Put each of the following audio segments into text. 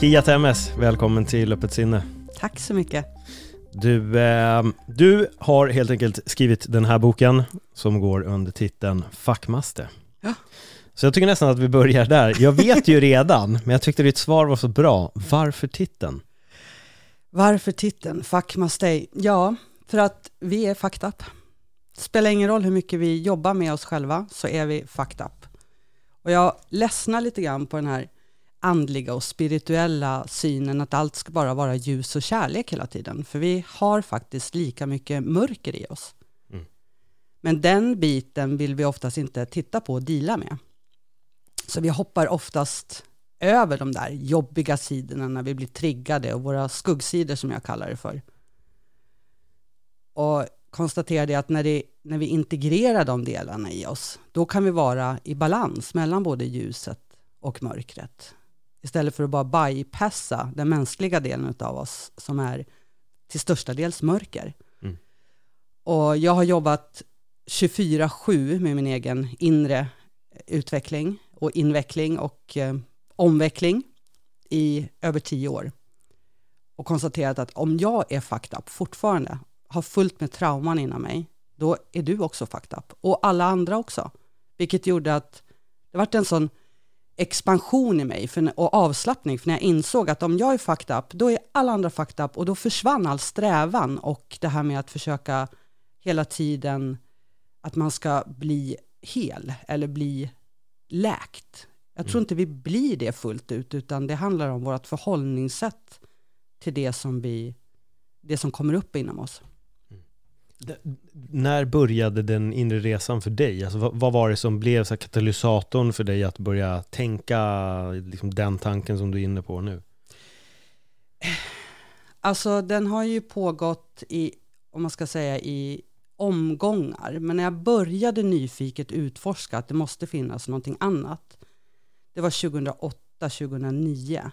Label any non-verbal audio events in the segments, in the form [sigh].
Kia Temmes, välkommen till Öppet sinne. Tack så mycket. Du, eh, du har helt enkelt skrivit den här boken som går under titeln Fackmaste. Ja. Så jag tycker nästan att vi börjar där. Jag vet ju redan, men jag tyckte ditt svar var så bra. Varför titeln? Varför titeln Stay? Ja, för att vi är fucked up. Spelar ingen roll hur mycket vi jobbar med oss själva, så är vi fucked up. Och jag ledsnar lite grann på den här andliga och spirituella synen att allt ska bara vara ljus och kärlek hela tiden. För vi har faktiskt lika mycket mörker i oss. Mm. Men den biten vill vi oftast inte titta på och dela med. Så vi hoppar oftast över de där jobbiga sidorna när vi blir triggade och våra skuggsidor som jag kallar det för. Och konstaterade att när, det, när vi integrerar de delarna i oss, då kan vi vara i balans mellan både ljuset och mörkret. Istället för att bara bypassa den mänskliga delen av oss som är till största dels mörker. Mm. Och jag har jobbat 24-7 med min egen inre utveckling och inveckling och eh, omveckling i över tio år. Och konstaterat att om jag är fucked up fortfarande, har fullt med trauman inom mig, då är du också fucked up. Och alla andra också. Vilket gjorde att det vart en sån expansion i mig för, och avslappning, för när jag insåg att om jag är fucked up, då är alla andra fucked up och då försvann all strävan och det här med att försöka hela tiden att man ska bli hel eller bli läkt. Jag tror Mm. inte vi blir det fullt ut, utan det handlar om vårt förhållningssätt till det som, vi, det som kommer upp inom oss. När började den inre resan för dig? Alltså, vad, vad var det som blev så här katalysatorn för dig att börja tänka liksom den tanken som du är inne på nu? Alltså den har ju pågått i, om man ska säga i omgångar, men när jag började nyfiket utforska att det måste finnas någonting annat, det var 2008-2009.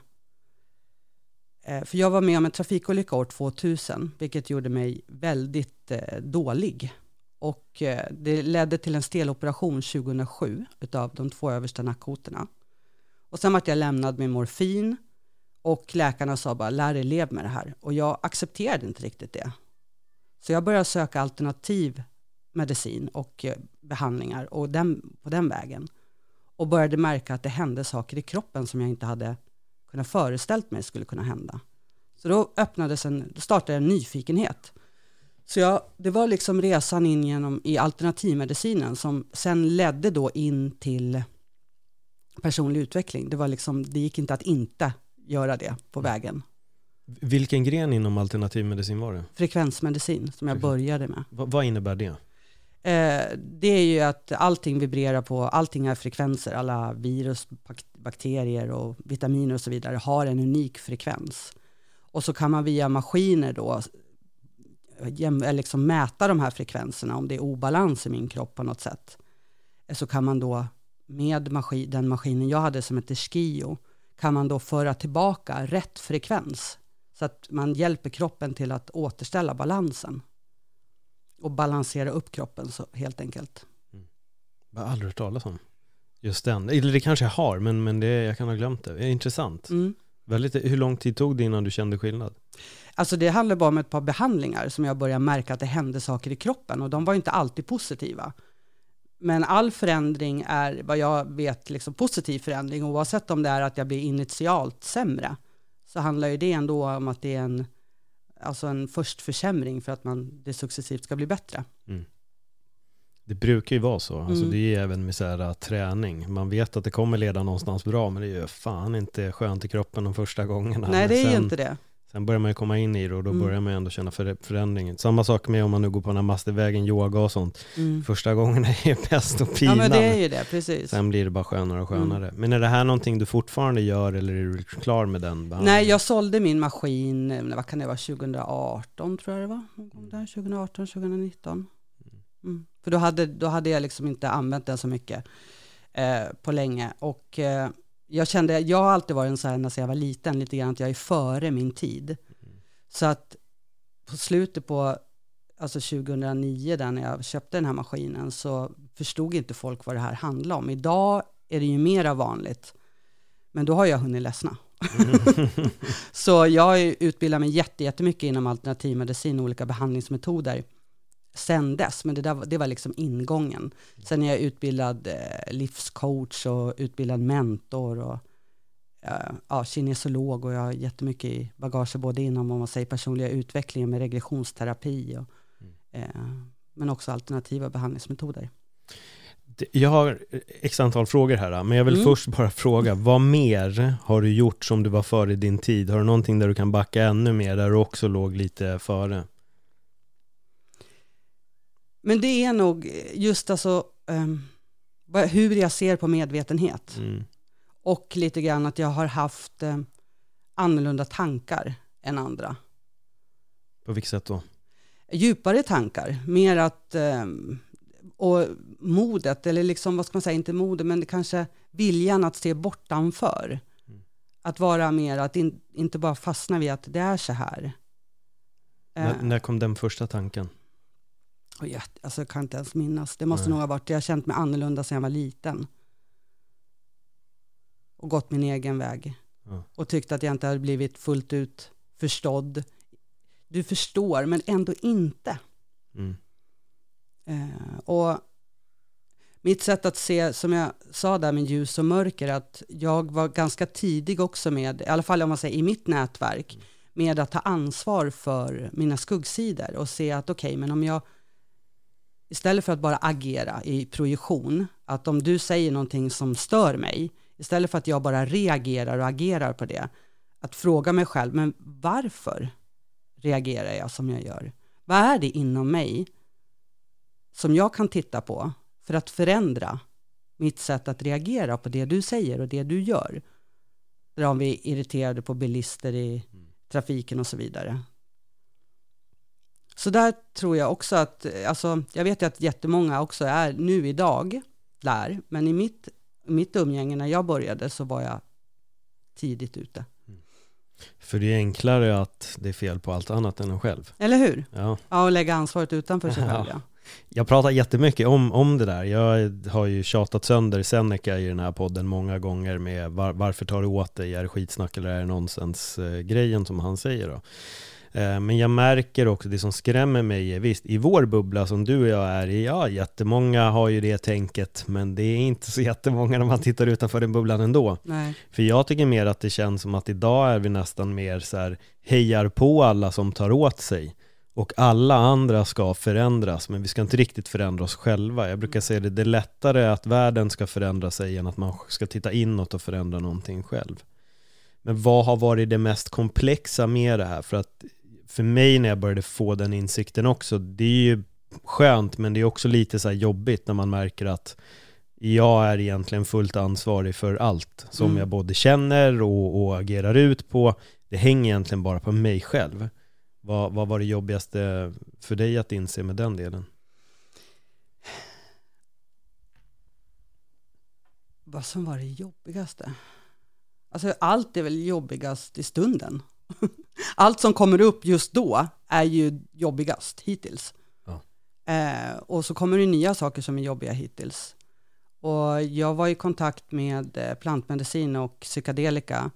Eh, för jag var med om en trafikolycka år 2000, vilket gjorde mig väldigt eh, dålig. Och eh, det ledde till en steloperation 2007 utav de två översta nackkotorna. Och sen vart jag lämnad med morfin och läkarna sa bara lär dig leva med det här. Och jag accepterade inte riktigt det. Så jag började söka alternativ medicin och behandlingar och den, på den vägen. Och började märka att det hände saker i kroppen som jag inte hade kunnat föreställt mig skulle kunna hända. Så då öppnades en, då startade en nyfikenhet. Så jag, det var liksom resan in genom i alternativmedicinen som sen ledde då in till personlig utveckling. Det var liksom, det gick inte att inte göra det på vägen. Vilken gren inom alternativmedicin var det? Frekvensmedicin som jag började med. Va, vad innebär det? Eh, det är ju att allting vibrerar på, allting är frekvenser, alla virus, bakterier och vitaminer och så vidare har en unik frekvens. Och så kan man via maskiner då liksom mäta de här frekvenserna, om det är obalans i min kropp på något sätt. Eh, så kan man då med maskin, den maskinen jag hade som heter Skio, kan man då föra tillbaka rätt frekvens. Så att man hjälper kroppen till att återställa balansen och balansera upp kroppen så, helt enkelt. Jag har aldrig hört talas om just den. Eller det kanske jag har, men, men det, jag kan ha glömt det. det är intressant. Mm. Väldigt, hur lång tid tog det innan du kände skillnad? Alltså det handlar bara om ett par behandlingar som jag började märka att det hände saker i kroppen och de var inte alltid positiva. Men all förändring är vad jag vet liksom positiv förändring oavsett om det är att jag blir initialt sämre så handlar ju det ändå om att det är en, alltså en först försämring för att man det successivt ska bli bättre. Det brukar ju vara så. Alltså Mm. det är även med så här, äh, träning. Man vet att det kommer leda någonstans bra, men det är ju fan inte skönt i kroppen de första gångerna. Nej, det är ju sen, inte det. Sen börjar man ju komma in i det och då Mm. börjar man ju ändå känna för, förändringen. Samma sak med om man nu går på den här mastervägen, yoga och sånt. Mm. Första gången [laughs] är det pest och Ja pina. men det är ju det, precis. Sen blir det bara skönare och skönare. Mm. Men är det här någonting du fortfarande gör eller är du klar med den behandlingen? Nej, jag sålde min maskin, eh, vad kan det vara, 2018 tror jag det var. Någon gång där, 2018, 2019. Mm. För då hade, då hade jag liksom inte använt den så mycket eh, på länge. Och eh, jag kände, jag har alltid varit en sån här, när jag var liten, lite grann att jag är före min tid. Så att på slutet på, alltså 2009 där när jag köpte den här maskinen så förstod inte folk vad det här handlade om. Idag är det ju mera vanligt. Men då har jag hunnit ledsna. [laughs] Så jag utbildat mig jätte- jättemycket inom alternativmedicin och olika behandlingsmetoder sen dess, men det, där, det var liksom ingången. Sen är jag utbildad eh, livscoach och utbildad mentor och eh, ja, kinesolog och jag har jättemycket i bagage både inom om man säger personliga utvecklingen med regressionsterapi och, eh, men också alternativa behandlingsmetoder. Jag har x antal frågor här, men jag vill Mm. först bara fråga, vad mer har du gjort som du var före din tid? Har du någonting där du kan backa ännu mer, där du också låg lite före? Men det är nog just alltså vad- hur jag ser på medvetenhet. Mm. Och lite grann att jag har haft eh, annorlunda tankar än andra. På vilket sätt då? Djupare tankar, mer att, eh, och modet, eller liksom vad ska man säga, inte modet, men kanske viljan att se bortanför. Mm. Att vara mer, att in, inte bara fastna vid att det är så här. Eh, När, när kom den första tanken? Och jag, alltså, jag kan inte ens minnas. Det måste Nej. nog ha varit, jag har känt mig annorlunda sedan jag var liten. Och gått min egen väg. Ja. Och tyckt att jag inte hade blivit fullt ut förstådd. Du förstår, men ändå inte. Mm. Eh, och mitt sätt att se, som jag sa där med ljus och mörker, att jag var ganska tidig också med, i alla fall om man säger i mitt nätverk, med att ta ansvar för mina skuggsidor och se att okej, men om jag istället för att bara agera i projektion, att om du säger någonting som stör mig, istället för att jag bara reagerar och agerar på det, att fråga mig själv, men varför reagerar jag som jag gör? Vad är det inom mig som jag kan titta på för att förändra mitt sätt att reagera på det du säger och det du gör? Där om vi är irriterade på bilister i trafiken och så vidare. Så där tror jag också att, alltså, jag vet ju att jättemånga också är nu idag där, men i mitt, mitt umgänge när jag började så var jag tidigt ute. För det är enklare att det är fel på allt annat än en själv. Eller hur? Ja. Ja, och lägga ansvaret utanför sig [laughs] själv. Ja. Jag pratar jättemycket om, om det där. Jag har ju tjatat sönder Seneca i den här podden många gånger med var, varför tar du åt dig? Är det skitsnack eller är det nonsens eh, grejen som han säger då? Eh, men jag märker också, det som skrämmer mig är visst, i vår bubbla som du och jag är i, ja jättemånga har ju det tänket, men det är inte så [laughs] jättemånga när man tittar utanför den bubblan ändå. Nej. För jag tycker mer att det känns som att idag är vi nästan mer så här hejar på alla som tar åt sig. Och alla andra ska förändras, men vi ska inte riktigt förändra oss själva. Jag brukar säga det, det är lättare att världen ska förändra sig än att man ska titta inåt och förändra någonting själv. Men vad har varit det mest komplexa med det här? För att för mig när jag började få den insikten också, det är ju skönt, men det är också lite så jobbigt när man märker att jag är egentligen fullt ansvarig för allt som Mm. jag både känner och, och agerar ut på. Det hänger egentligen bara på mig själv. Vad, vad var det jobbigaste för dig att inse med den delen? Vad som var det jobbigaste? Alltså allt är väl jobbigast i stunden. [laughs] Allt som kommer upp just då är ju jobbigast hittills. Ja. Eh, och så kommer det nya saker som är jobbiga hittills. Och jag var i kontakt med eh, plantmedicin och psykedelika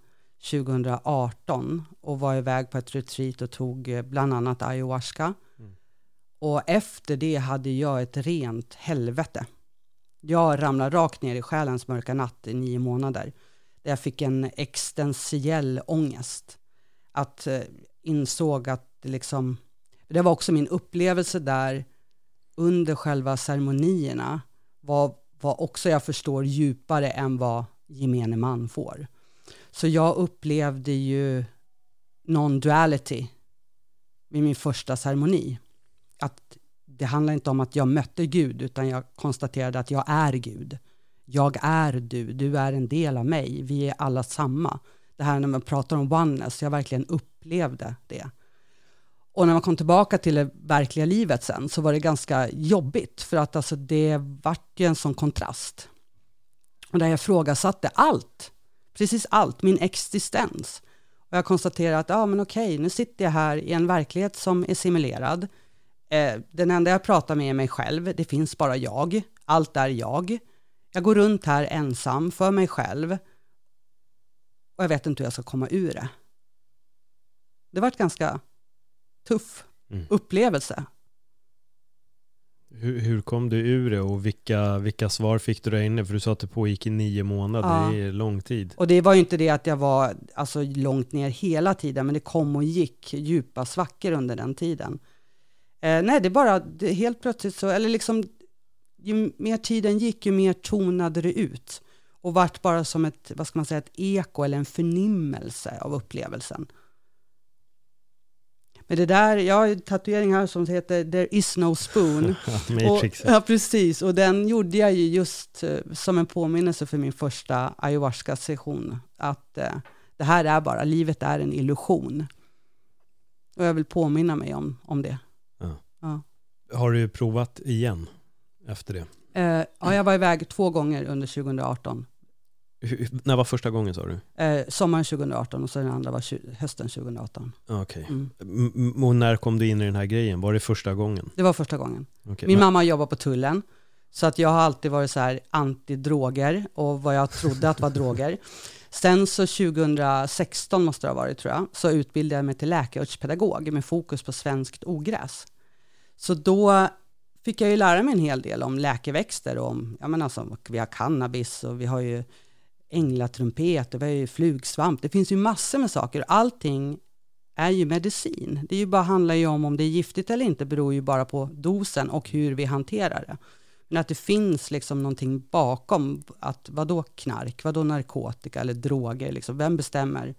2018 och var iväg på ett retreat och tog eh, bland annat ayahuasca. Mm. Och efter det hade jag ett rent helvete. Jag ramlade rakt ner i själens mörka natt i nio månader. Där jag fick en existentiell ångest. Att eh, insåg att det liksom, det var också min upplevelse där under själva ceremonierna var, var också jag förstår djupare än vad gemene man får. Så jag upplevde ju non-duality vid min första ceremoni. Att det handlar inte om att jag mötte Gud, utan jag konstaterade att jag är Gud. Jag är du, du är en del av mig, vi är alla samma. Det här när man pratar om oneness, jag verkligen upplevde det. Och när man kom tillbaka till det verkliga livet sen så var det ganska jobbigt för att alltså det vart ju en sån kontrast. Och där jag frågasatte allt, precis allt, min existens. Och jag konstaterade att, ja men okej, nu sitter jag här i en verklighet som är simulerad. Eh, den enda jag pratar med är mig själv, det finns bara jag, allt är jag. Jag går runt här ensam för mig själv och jag vet inte hur jag ska komma ur det. Det var ett ganska tuff mm. upplevelse. Hur, hur, kom du ur det och vilka, vilka svar fick du där inne? För du sa att det pågick i nio månader, ja. det är lång tid. Och det var ju inte det att jag var alltså, långt ner hela tiden, men det kom och gick djupa svackor under den tiden. Eh, nej, det bara, det, helt plötsligt så, eller liksom, ju mer tiden gick, ju mer tonade det ut. Och vart bara som ett, vad ska man säga, ett eko eller en förnimmelse av upplevelsen. Men det där, jag har en tatuering här som heter There is no spoon. [laughs] Matrix. Och, ja, precis. Och den gjorde jag ju just uh, som en påminnelse för min första ayahuasca-session. Att uh, det här är bara, livet är en illusion. Och jag vill påminna mig om, om det. Ja. Ja. Har du provat igen efter det? Uh, ja, jag var iväg två gånger under 2018 när var första gången sa du? Eh, sommaren 2018 och så den andra var hösten 2018. Okej. Okay. Mm. Och när kom du in i den här grejen? Var det första gången? Det var första gången. Okay, Min men... mamma jobbar på tullen. Så att jag har alltid varit så här anti-droger och vad jag trodde att var droger. Sen så 2016 måste det ha varit tror jag, så utbildade jag mig till läkarpedagog med fokus på svenskt ogräs. Så då fick jag ju lära mig en hel del om läkeväxter och om, ja men alltså, vi har cannabis och vi har ju änglatrumpet, det var ju flugsvamp, det finns ju massor med saker. Allting är ju medicin. Det är ju bara, handlar ju om om det är giftigt eller inte beror ju bara på dosen och hur vi hanterar det. Men att det finns liksom någonting bakom, att vadå knark, vadå narkotika eller droger, liksom, vem bestämmer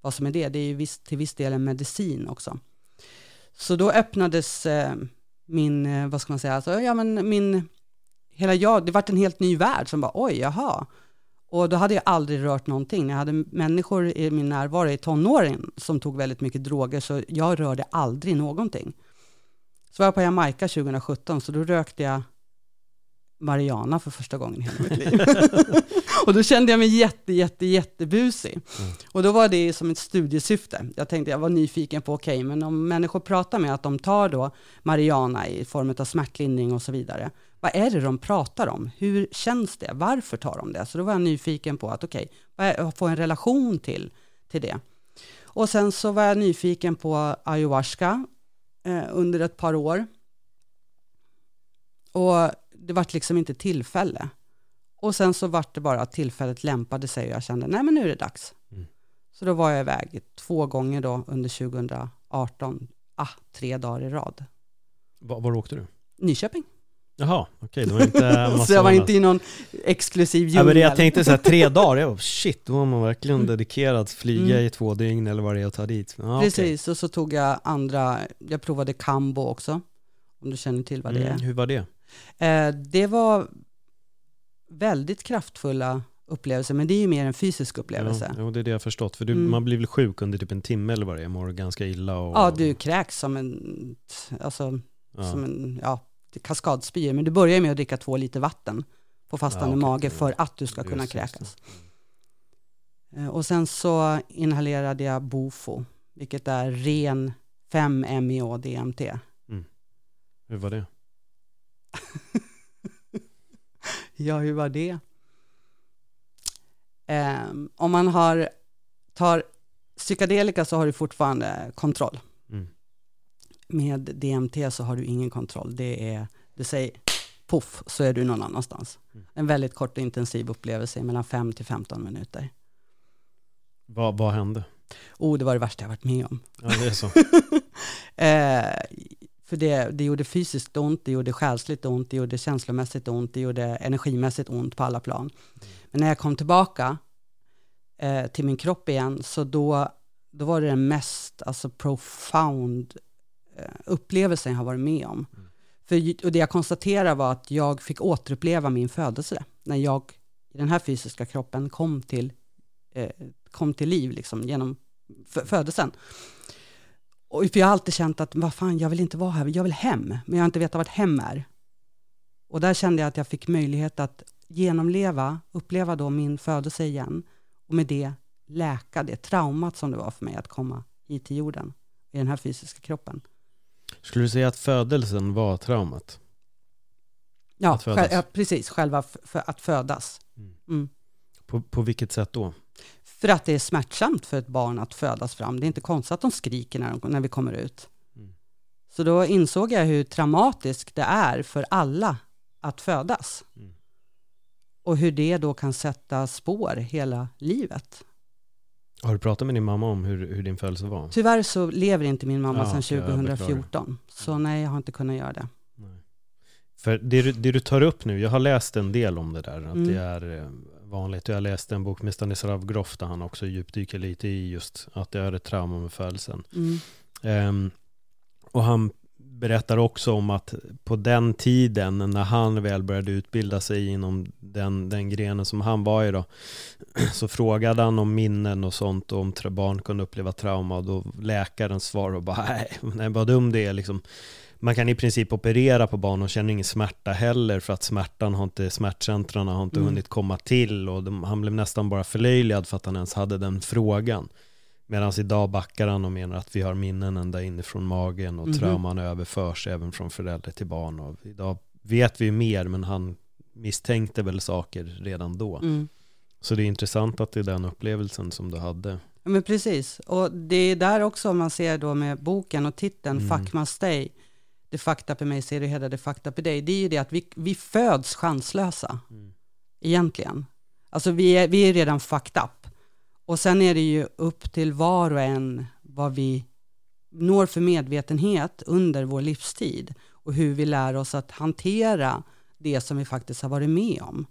vad som är det? Det är ju viss, till viss del en medicin också. Så då öppnades eh, min, eh, vad ska man säga, alltså, ja men min, hela jag, det vart en helt ny värld som bara, oj, jaha, och då hade jag aldrig rört någonting. Jag hade människor i min närvaro i tonåren som tog väldigt mycket droger, så jag rörde aldrig någonting. Så var jag på Jamaica 2017, så då rökte jag Mariana för första gången i hela mitt liv. [laughs] och då kände jag mig jätte, jätte, jättebusig. Mm. Och då var det som ett studiesyfte. Jag tänkte, jag var nyfiken på, okej, okay, men om människor pratar med att de tar då Mariana i form av smärtlindring och så vidare, vad är det de pratar om? Hur känns det? Varför tar de det? Så då var jag nyfiken på att okej, okay, få en relation till, till det. Och sen så var jag nyfiken på ayahuasca eh, under ett par år. Och det vart liksom inte tillfälle. Och sen så vart det bara att tillfället lämpade sig och jag kände, nej men nu är det dags. Mm. Så då var jag iväg två gånger då under 2018, ah, tre dagar i rad. Var, var åkte du? Nyköping. Jaha, okej, okay, inte [laughs] Så jag var inte i någon exklusiv djungel. Ja, men jag tänkte så här, tre [laughs] dagar, jag bara, shit, då var man verkligen mm. dedikerad att flyga mm. i två dygn eller vad det är att ta dit. Ah, Precis, okay. och så tog jag andra, jag provade Kambo också, om du känner till vad det mm, är. Hur var det? Eh, det var väldigt kraftfulla upplevelser, men det är ju mer en fysisk upplevelse. Ja, det är det jag har förstått, för du, mm. man blir väl sjuk under typ en timme eller vad det är, mår ganska illa och... Ja, du kräks som en, alltså, ja. som en, ja, kaskadspyor, men du börjar med att dricka två liter vatten på fastande ja, okay. mage för att du ska kunna kräkas. Mm. Och sen så inhalerade jag Bofo, vilket är ren 5-MeO-DMT. Mm. Hur var det? [laughs] ja, hur var det? Um, om man har, tar psykedelika så har du fortfarande kontroll med DMT så har du ingen kontroll. Det är, det säger poff så är du någon annanstans. Mm. En väldigt kort och intensiv upplevelse mellan 5 till 15 minuter. Vad, vad hände? Oh, det var det värsta jag varit med om. Ja, det är så. [laughs] eh, för det, det gjorde fysiskt ont, det gjorde själsligt ont, det gjorde känslomässigt ont, det gjorde energimässigt ont på alla plan. Mm. Men när jag kom tillbaka eh, till min kropp igen, så då då var det den mest alltså, profound upplevelsen jag har varit med om. Mm. För, och det jag konstaterade var att jag fick återuppleva min födelse när jag i den här fysiska kroppen kom till, eh, kom till liv liksom, genom födelsen. Och för jag har alltid känt att vad fan, jag vill inte vara här, jag vill hem, men jag har inte vetat vad hem är. Och där kände jag att jag fick möjlighet att genomleva, uppleva då min födelse igen och med det läka det traumat som det var för mig att komma hit till jorden i den här fysiska kroppen. Skulle du säga att födelsen var traumat? Ja, ja precis. Själva för att födas. Mm. Mm. På, på vilket sätt då? För att det är smärtsamt för ett barn att födas fram. Det är inte konstigt att de skriker när, de, när vi kommer ut. Mm. Så då insåg jag hur traumatiskt det är för alla att födas. Mm. Och hur det då kan sätta spår hela livet. Har du pratat med din mamma om hur, hur din födelse var? Tyvärr så lever inte min mamma ja, sedan 2014. Så nej, jag har inte kunnat göra det. Nej. För det du, det du tar upp nu, jag har läst en del om det där, att mm. det är eh, vanligt. Jag läste en bok med Stanislav Grof där han också djupdyker lite i just att det är ett trauma med födelsen. Mm. Um, och han berättar också om att på den tiden när han väl började utbilda sig inom den, den grenen som han var i då, [clears throat] så frågade han om minnen och sånt och om barn kunde uppleva trauma och då läkaren svarade bara nej, nej vad dum det är liksom. Man kan i princip operera på barn och känner ingen smärta heller för att smärtan har inte, smärtcentrarna har inte mm. hunnit komma till och de, han blev nästan bara förlöjligad för att han ens hade den frågan. Medan idag backar han och menar att vi har minnen ända inifrån magen och mm. trauman överförs även från förälder till barn. Och idag vet vi mer men han misstänkte väl saker redan då. Mm. Så det är intressant att det är den upplevelsen som du hade. Ja, men precis, och det är där också man ser då med boken och titeln mm. Fuck must stay. Det fakta på mig ser du hela det fakta på dig. Det är ju det att vi, vi föds chanslösa. Mm. Egentligen. Alltså vi är, vi är redan fucked up. Och sen är det ju upp till var och en vad vi når för medvetenhet under vår livstid och hur vi lär oss att hantera det som vi faktiskt har varit med om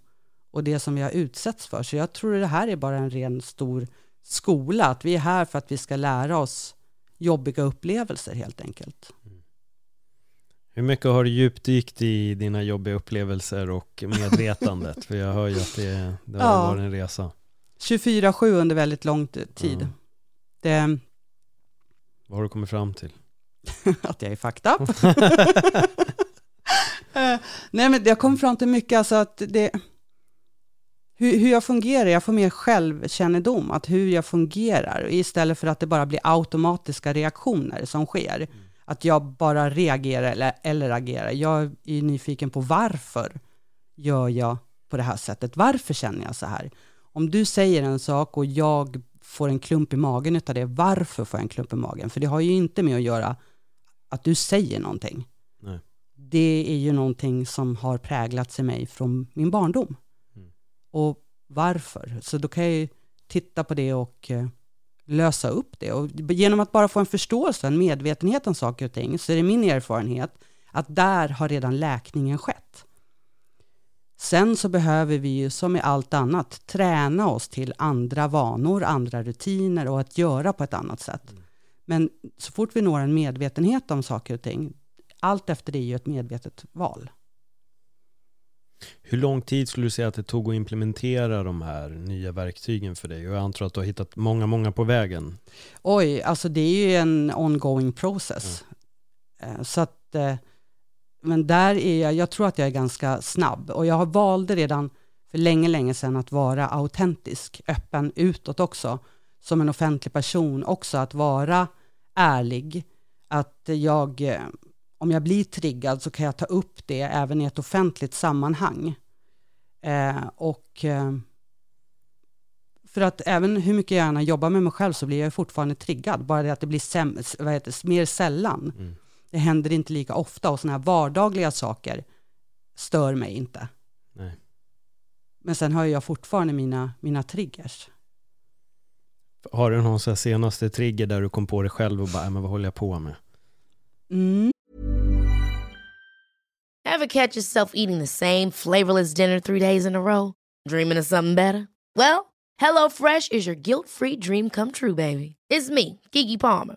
och det som vi har utsätts för. Så jag tror det här är bara en ren stor skola, att vi är här för att vi ska lära oss jobbiga upplevelser helt enkelt. Mm. Hur mycket har du djupdykt i dina jobbiga upplevelser och medvetandet? [laughs] för jag hör ju att det, det har ja. varit en resa. 24-7 under väldigt lång tid. Ja. Det, Vad har du kommit fram till? [laughs] att jag är fucked up. [laughs] Eh, nej, men jag kom fram till mycket, alltså att det, hur, hur jag fungerar, jag får mer självkännedom, att hur jag fungerar, istället för att det bara blir automatiska reaktioner som sker. Mm. Att jag bara reagerar eller, eller agerar. Jag är nyfiken på varför gör jag på det här sättet? Varför känner jag så här? Om du säger en sak och jag får en klump i magen utav det, varför får jag en klump i magen? För det har ju inte med att göra att du säger någonting. Nej. Det är ju någonting som har präglats i mig från min barndom. Mm. Och varför? Så då kan jag ju titta på det och eh, lösa upp det. Och genom att bara få en förståelse, en medvetenhet om saker och ting, så är det min erfarenhet att där har redan läkningen skett. Sen så behöver vi ju som i allt annat träna oss till andra vanor, andra rutiner och att göra på ett annat sätt. Mm. Men så fort vi når en medvetenhet om saker och ting, allt efter det är ju ett medvetet val. Hur lång tid skulle du säga att det tog att implementera de här nya verktygen för dig? Och jag antar att du har hittat många, många på vägen. Oj, alltså det är ju en ongoing process. Mm. Så att eh, men där är jag, jag tror att jag är ganska snabb och jag valde redan för länge, länge sedan att vara autentisk, öppen utåt också, som en offentlig person också, att vara ärlig, att jag, eh, om jag blir triggad så kan jag ta upp det även i ett offentligt sammanhang. Eh, och eh, för att även hur mycket jag gärna jobbar med mig själv så blir jag fortfarande triggad, bara det att det blir säm, vad heter, mer sällan. Mm. Det händer inte lika ofta och sådana här vardagliga saker stör mig inte. Nej. Men sen har jag fortfarande mina, mina triggers. Har du någon så senaste trigger där du kom på dig själv och bara, men vad håller jag på med? Mm. Have catch yourself eating the same flavorless dinner three days in a row? Dreaming of something better? Well, hello fresh is your guilt free dream come true baby. It's me, Gigi Palmer.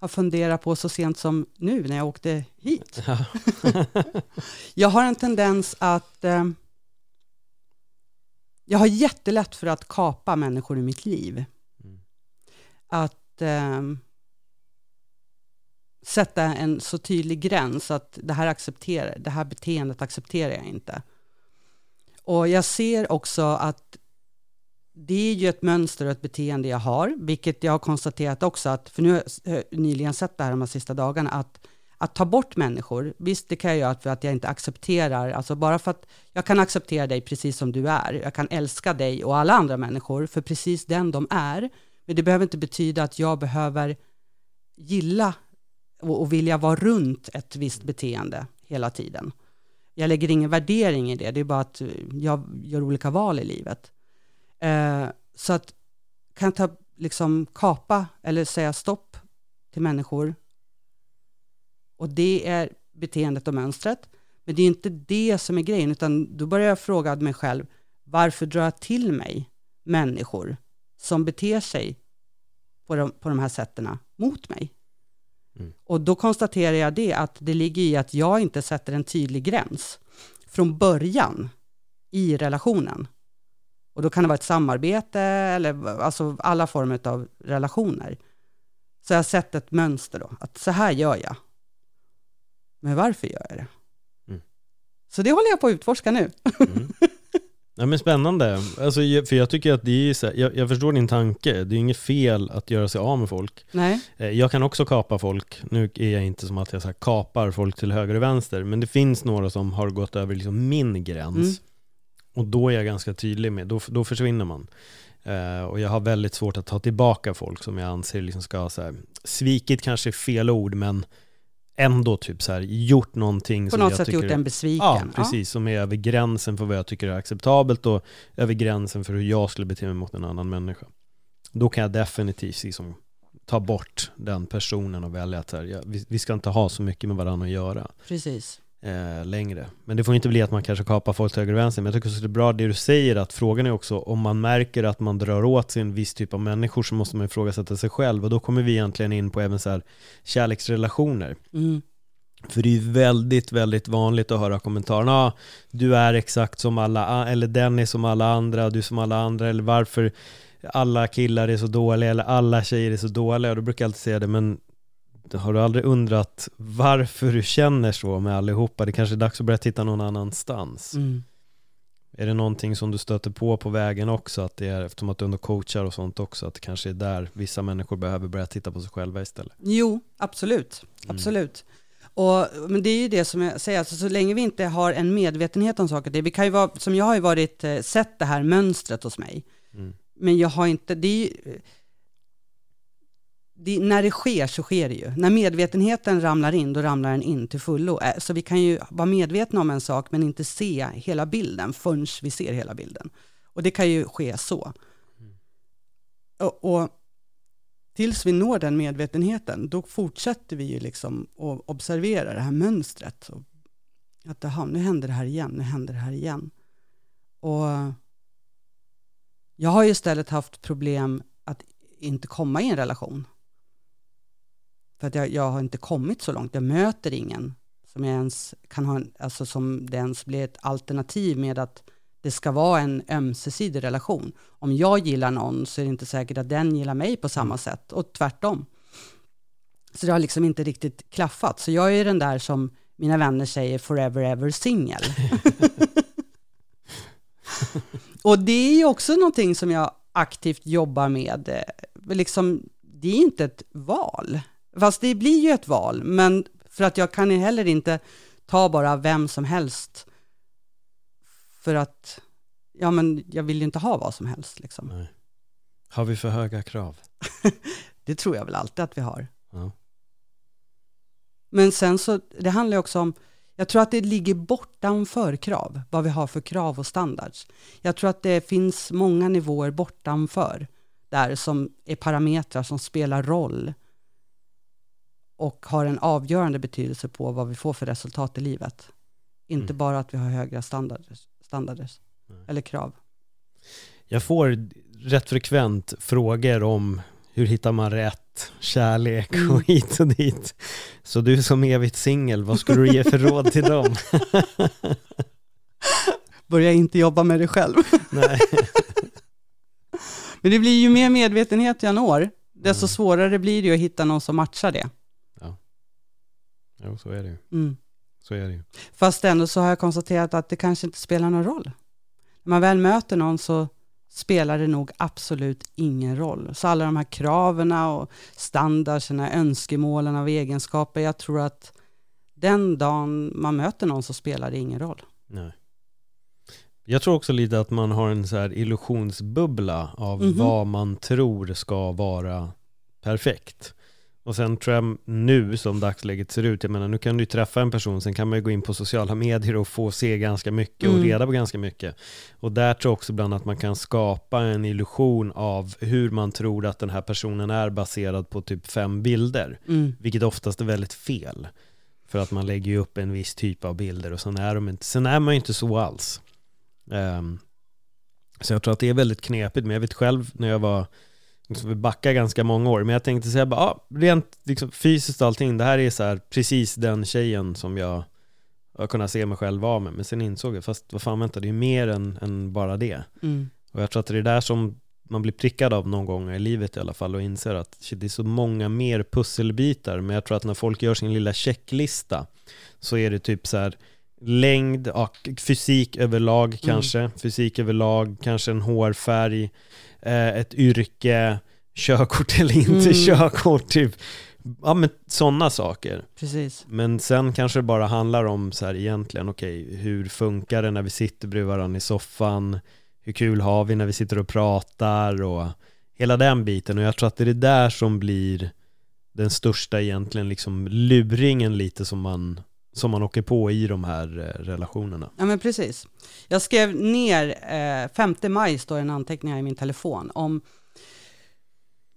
har funderat på så sent som nu när jag åkte hit. [laughs] jag har en tendens att eh, jag har jättelätt för att kapa människor i mitt liv. Att eh, sätta en så tydlig gräns att det här, accepterar, det här beteendet accepterar jag inte. Och jag ser också att det är ju ett mönster och ett beteende jag har, vilket jag har konstaterat också att, för nu har jag eh, nyligen sett det här de här sista dagarna, att, att ta bort människor, visst det kan jag göra för att jag inte accepterar, alltså bara för att jag kan acceptera dig precis som du är, jag kan älska dig och alla andra människor för precis den de är, men det behöver inte betyda att jag behöver gilla och, och vilja vara runt ett visst beteende hela tiden. Jag lägger ingen värdering i det, det är bara att eh, jag gör olika val i livet. Eh, så att kan jag ta, liksom kapa eller säga stopp till människor. Och det är beteendet och mönstret. Men det är inte det som är grejen, utan då börjar jag fråga mig själv, varför drar jag till mig människor som beter sig på de, på de här sätten mot mig? Mm. Och då konstaterar jag det, att det ligger i att jag inte sätter en tydlig gräns från början i relationen. Och då kan det vara ett samarbete eller alltså alla former av relationer. Så jag har sett ett mönster då, att så här gör jag. Men varför gör jag det? Mm. Så det håller jag på att utforska nu. Mm. Ja, men spännande, alltså, för jag tycker att det är så här, jag, jag, förstår din tanke, det är inget fel att göra sig av med folk. Nej. Eh, jag kan också kapa folk, nu är jag inte som att jag så kapar folk till höger och vänster, men det finns några som har gått över liksom min gräns. Mm. Och då är jag ganska tydlig med, då, då försvinner man. Uh, och jag har väldigt svårt att ta tillbaka folk som jag anser liksom ska ha så här, svikit kanske fel ord, men ändå typ så här, gjort någonting På som något jag sätt tycker, gjort en besviken. Ja, precis. Ja. Som är över gränsen för vad jag tycker är acceptabelt och över gränsen för hur jag skulle bete mig mot en annan människa. Då kan jag definitivt liksom ta bort den personen och välja att här, ja, vi, vi, ska inte ha så mycket med varandra att göra. Precis eh, längre. Men det får inte bli att man kanske kapar folk till höger och vänster. Men jag tycker också det är bra det du säger, att frågan är också om man märker att man drar åt sig en viss typ av människor så måste man ifrågasätta sig själv. Och då kommer vi egentligen in på även så här kärleksrelationer. Mm. För det är ju väldigt, väldigt vanligt att höra kommentarerna, ah, du är exakt som alla, eller den är som alla andra, du är som alla andra, eller varför alla killar är så dåliga, eller alla tjejer är så dåliga. Och då brukar jag alltid säga det, men har du aldrig undrat varför du känner så med allihopa? Det kanske är dags att börja titta någon annanstans. Mm. Är det någonting som du stöter på på vägen också? Att det är, eftersom att du ändå coachar och sånt också, att det kanske är där vissa människor behöver börja titta på sig själva istället? Jo, absolut. Mm. Absolut. Mm. Och, men det är ju det som jag säger, alltså, så länge vi inte har en medvetenhet om saker, det, vi kan ju vara, som jag har ju varit, eh, sett det här mönstret hos mig, mm. men jag har inte, det är ju, det, när det sker så sker det ju. När medvetenheten ramlar in, då ramlar den in till fullo. Eh, så vi kan ju vara medvetna om en sak, men inte se hela bilden förrän vi ser hela bilden. Och det kan ju ske så. Mm. Och, och, tills vi når den medvetenheten, då fortsätter vi ju liksom att observera det här mönstret. Och att aha, nu händer det här igen, nu händer det här igen. Och jag har ju istället haft problem att inte komma i en relation. För att jag, jag har inte kommit så långt. Jag möter ingen som jag ens kan ha, alltså som det ens blir ett alternativ med att det ska vara en ömsesidig relation. Om jag gillar någon så är det inte säkert att den gillar mig på samma sätt och tvärtom. Så det har liksom inte riktigt klaffat. Så jag är den där som mina vänner säger forever ever singel. [laughs] och det är ju också någonting som jag aktivt jobbar med. Eh, liksom, det är inte ett val. Fast det blir ju ett val, men för att jag kan heller inte ta bara vem som helst för att ja, men jag vill ju inte ha vad som helst. Liksom. Nej. Har vi för höga krav? [laughs] det tror jag väl alltid att vi har. Ja. Men sen så, det handlar ju också om, jag tror att det ligger bortanför krav, vad vi har för krav och standards. Jag tror att det finns många nivåer bortanför, där som är parametrar som spelar roll och har en avgörande betydelse på vad vi får för resultat i livet. Inte Mm. bara att vi har högre standards, standards eller krav. Jag får rätt frekvent frågor om hur hittar man rätt, kärlek och Mm. hit och dit. Så du som evigt singel, vad skulle du ge för råd till dem? [laughs] Börja inte jobba med det själv. [laughs] Nej. [laughs] Men det blir ju mer medvetenhet jag når, desto Mm. svårare blir det att hitta någon som matchar det. Jo, så är det ju. Mm. Så är det ju. Fast ändå så har jag konstaterat att det kanske inte spelar någon roll. När man väl möter någon så spelar det nog absolut ingen roll. Så alla de här kraven och standarderna, önskemålen av egenskaper, jag tror att den dagen man möter någon så spelar det ingen roll. Nej. Jag tror också lite att man har en så här illusionsbubbla av Mhm. vad man tror ska vara perfekt. Och sen tror jag nu som dagsläget ser ut, jag menar nu kan du träffa en person, sen kan man ju gå in på sociala medier och få se ganska mycket och Mm. reda på ganska mycket. Och där tror jag också ibland att man kan skapa en illusion av hur man tror att den här personen är baserad på typ fem bilder. Mm. Vilket oftast är väldigt fel. För att man lägger ju upp en viss typ av bilder och sen är, de inte, sen är man ju inte så alls. Ehm, så jag tror att det är väldigt knepigt, men jag vet själv när jag var, liksom, vi backar ganska många år, men jag tänkte säga bara, ah, rent liksom, fysiskt och allting, det här är så här, precis den tjejen som jag har kunnat se mig själv vara med. Men sen insåg jag, fast vad fan vänta, det är mer än, än bara det. Mm. Och jag tror att det är där som man blir prickad av någon gång i livet i alla fall och inser att shit, det är så många mer pusselbitar. Men jag tror att när folk gör sin lilla checklista så är det typ så här längd, ja, fysik överlag kanske, fysik överlag, kanske en hårfärg, eh, ett yrke, körkort eller inte Mm. körkort, typ. Ja men sådana saker. Precis. Men sen kanske det bara handlar om så här egentligen, okej, hur funkar det när vi sitter bredvid varandra i soffan? Hur kul har vi när vi sitter och pratar och hela den biten. Och jag tror att det är det där som blir den största egentligen liksom luringen lite som man, som man åker på i de här eh, relationerna. Ja men precis. Jag skrev ner, eh, 5 maj står en anteckning här i min telefon om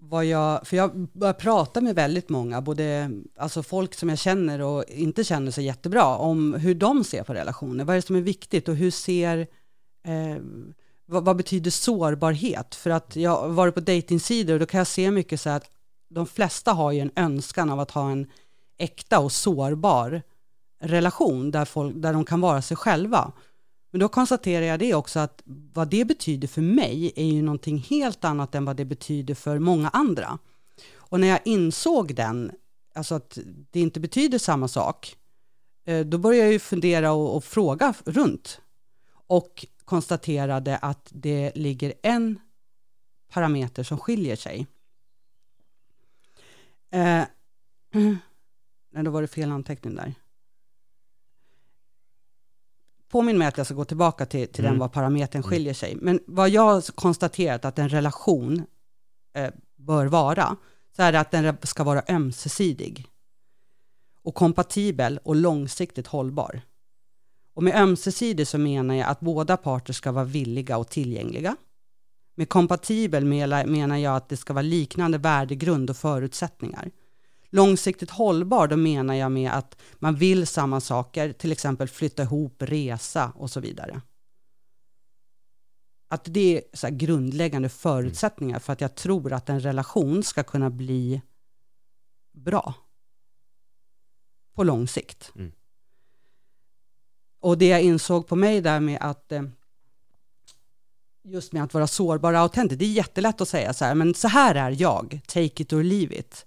vad jag, för jag börjar prata med väldigt många, både alltså folk som jag känner och inte känner så jättebra, om hur de ser på relationer. Vad är det som är viktigt och hur ser, eh, vad, vad betyder sårbarhet? För att jag har varit på dejtingsidor och då kan jag se mycket så här att de flesta har ju en önskan av att ha en äkta och sårbar relation där, folk, där de kan vara sig själva. Men då konstaterar jag det också att vad det betyder för mig är ju någonting helt annat än vad det betyder för många andra. Och när jag insåg den, alltså att det inte betyder samma sak, eh, då började jag ju fundera och, och fråga runt och konstaterade att det ligger en parameter som skiljer sig. Eh, [clears throat] nej, då var det fel anteckning där. Påminn mig att jag ska gå tillbaka till, till den Mm. var parametern skiljer sig. Men vad jag har konstaterat att en relation eh, bör vara, så är det att den ska vara ömsesidig och kompatibel och långsiktigt hållbar. Och med ömsesidig så menar jag att båda parter ska vara villiga och tillgängliga. Med kompatibel menar jag att det ska vara liknande värdegrund och förutsättningar. Långsiktigt hållbar, då menar jag med att man vill samma saker, till exempel flytta ihop, resa och så vidare. Att det är så grundläggande förutsättningar för att jag tror att en relation ska kunna bli bra på lång sikt. Mm. Och det jag insåg på mig där med att eh, just med att vara sårbar och autentisk, det är jättelätt att säga så här, men så här är jag, take it or leave it.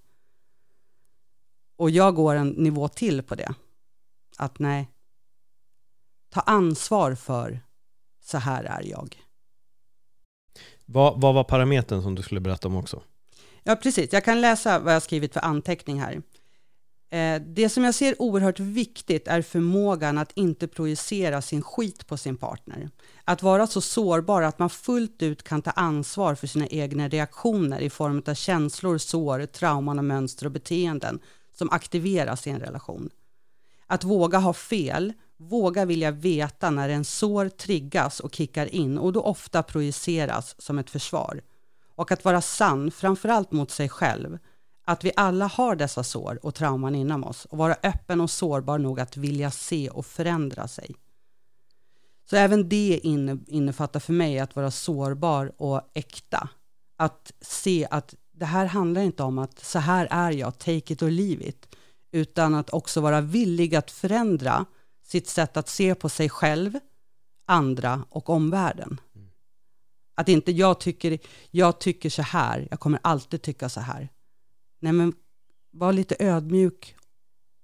Och jag går en nivå till på det. Att nej, ta ansvar för så här är jag. Vad, vad var parametern som du skulle berätta om också? Ja, precis. Jag kan läsa vad jag skrivit för anteckning här. Eh, det som jag ser oerhört viktigt är förmågan att inte projicera sin skit på sin partner. Att vara så sårbar att man fullt ut kan ta ansvar för sina egna reaktioner i form av känslor, sår, trauman och mönster och beteenden som aktiveras i en relation. Att våga ha fel, våga vilja veta när en sår triggas och kickar in och då ofta projiceras som ett försvar. Och att vara sann, framförallt mot sig själv, att vi alla har dessa sår och trauman inom oss och vara öppen och sårbar nog att vilja se och förändra sig. Så även det innefattar för mig att vara sårbar och äkta. Att se att det här handlar inte om att så här är jag, take it or leave it, utan att också vara villig att förändra sitt sätt att se på sig själv, andra och omvärlden. Att inte jag tycker, jag tycker så här, jag kommer alltid tycka så här. Nej men var lite ödmjuk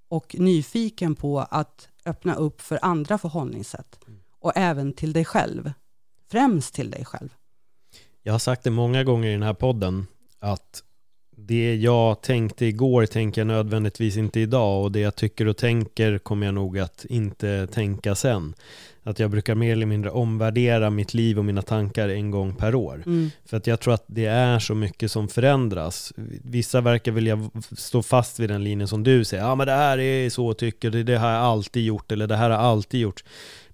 och nyfiken på att öppna upp för andra förhållningssätt. Och även till dig själv. Främst till dig själv. Jag har sagt det många gånger i den här podden att det jag tänkte igår tänker jag nödvändigtvis inte idag och det jag tycker och tänker kommer jag nog att inte tänka sen. Att jag brukar mer eller mindre omvärdera mitt liv och mina tankar en gång per år. Mm. För att jag tror att det är så mycket som förändras. Vissa verkar vilja stå fast vid den linjen som du säger, ja men det här är så tycker, det, det har jag alltid gjort eller det här har alltid gjort.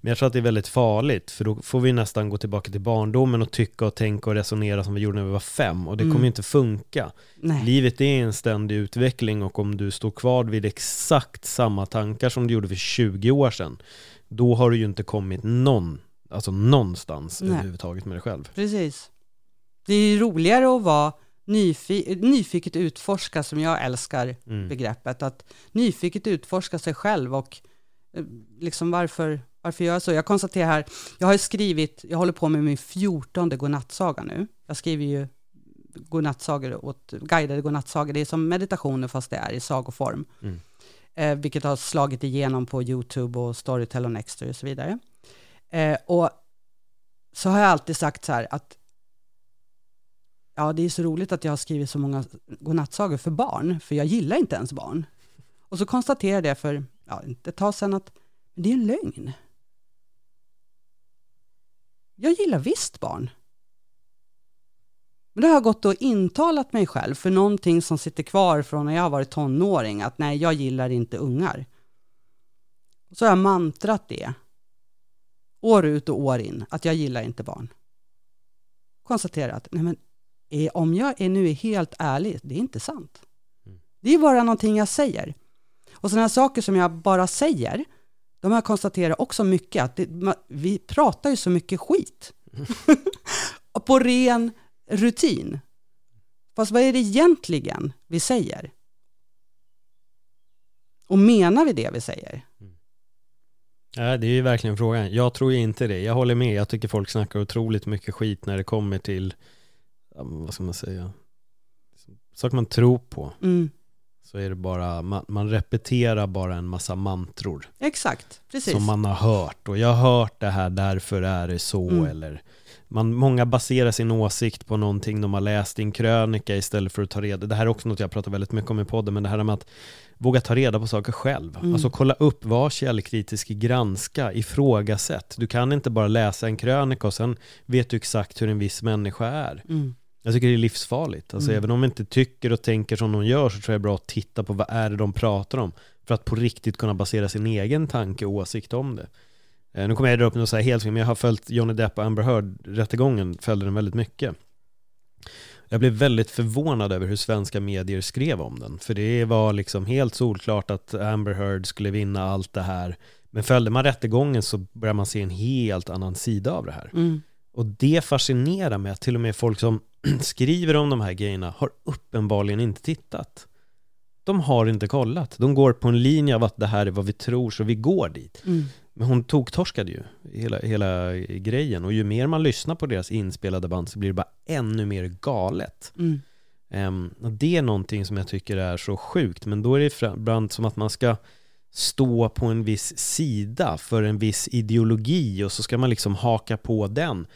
Men jag tror att det är väldigt farligt, för då får vi nästan gå tillbaka till barndomen och tycka och tänka och resonera som vi gjorde när vi var fem. Och det mm. kommer inte funka. Nej. Livet är en ständig utveckling och om du står kvar vid exakt samma tankar som du gjorde för 20 år sedan, då har du ju inte kommit någon, alltså någonstans Nej. överhuvudtaget med dig själv. Precis. Det är ju roligare att vara nyfi nyfiket utforska, som jag älskar mm. begreppet, att nyfiket utforska sig själv och eh, liksom varför, varför gör jag så? Jag konstaterar här, jag har skrivit, jag håller på med min fjortonde godnattsaga nu. Jag skriver ju godnattsagor åt, guidade godnattsagor, det är som meditationer fast det är i sagoform. Mm eh, vilket har slagit igenom på YouTube och Storytel och Nextory och så vidare. Eh, och så har jag alltid sagt så här att ja, det är så roligt att jag har skrivit så många godnattsagor för barn, för jag gillar inte ens barn. Och så konstaterade jag för ja, ett tag sedan att det är en lögn. Jag gillar visst barn. Men det har jag gått och intalat mig själv för någonting som sitter kvar från när jag var tonåring, att nej, jag gillar inte ungar. Och så har jag mantrat det, år ut och år in, att jag gillar inte barn. Konstaterat, nej men om jag är nu är helt ärlig, det är inte sant. Det är bara någonting jag säger. Och sådana saker som jag bara säger, de har konstaterat också mycket, att det, vi pratar ju så mycket skit. [laughs] på ren rutin. Fast vad är det egentligen vi säger? Och menar vi det vi säger? Ja, det är ju verkligen frågan. Jag tror inte det. Jag håller med. Jag tycker folk snackar otroligt mycket skit när det kommer till, vad ska man säga, saker man tror på. Mm. Så är det bara, man, man, repeterar bara en massa mantror. Exakt, precis. Som man har hört. Och jag har hört det här, därför är det så. Mm. Eller man, många baserar sin åsikt på någonting de har läst i en krönika istället för att ta reda Det här är också något jag pratar väldigt mycket om i podden, men det här med att våga ta reda på saker själv. Mm. Alltså kolla upp, var källkritisk, granska, ifrågasätt. Du kan inte bara läsa en krönika och sen vet du exakt hur en viss människa är. Mm. Jag tycker det är livsfarligt. Alltså mm. även om vi inte tycker och tänker som de gör så tror jag det är bra att titta på vad är det de pratar om. För att på riktigt kunna basera sin egen tanke och åsikt om det. Eh, nu kommer jag dra upp något så här helt men jag har följt Johnny Depp och Amber Heard-rättegången, följde den väldigt mycket. Jag blev väldigt förvånad över hur svenska medier skrev om den. För det var liksom helt solklart att Amber Heard skulle vinna allt det här. Men följde man rättegången så börjar man se en helt annan sida av det här. Mm. Och det fascinerar mig att till och med folk som [clears throat] skriver om de här grejerna har uppenbarligen inte tittat. De har inte kollat. De går på en linje av att det här är vad vi tror, så vi går dit. Mm. Men hon tog torskade ju hela, hela grejen och ju mer man lyssnar på deras inspelade band så blir det bara ännu mer galet. Mm. Och det är någonting som jag tycker är så sjukt, men då är det ibland som att man ska stå på en viss sida för en viss ideologi och så ska man liksom haka på den.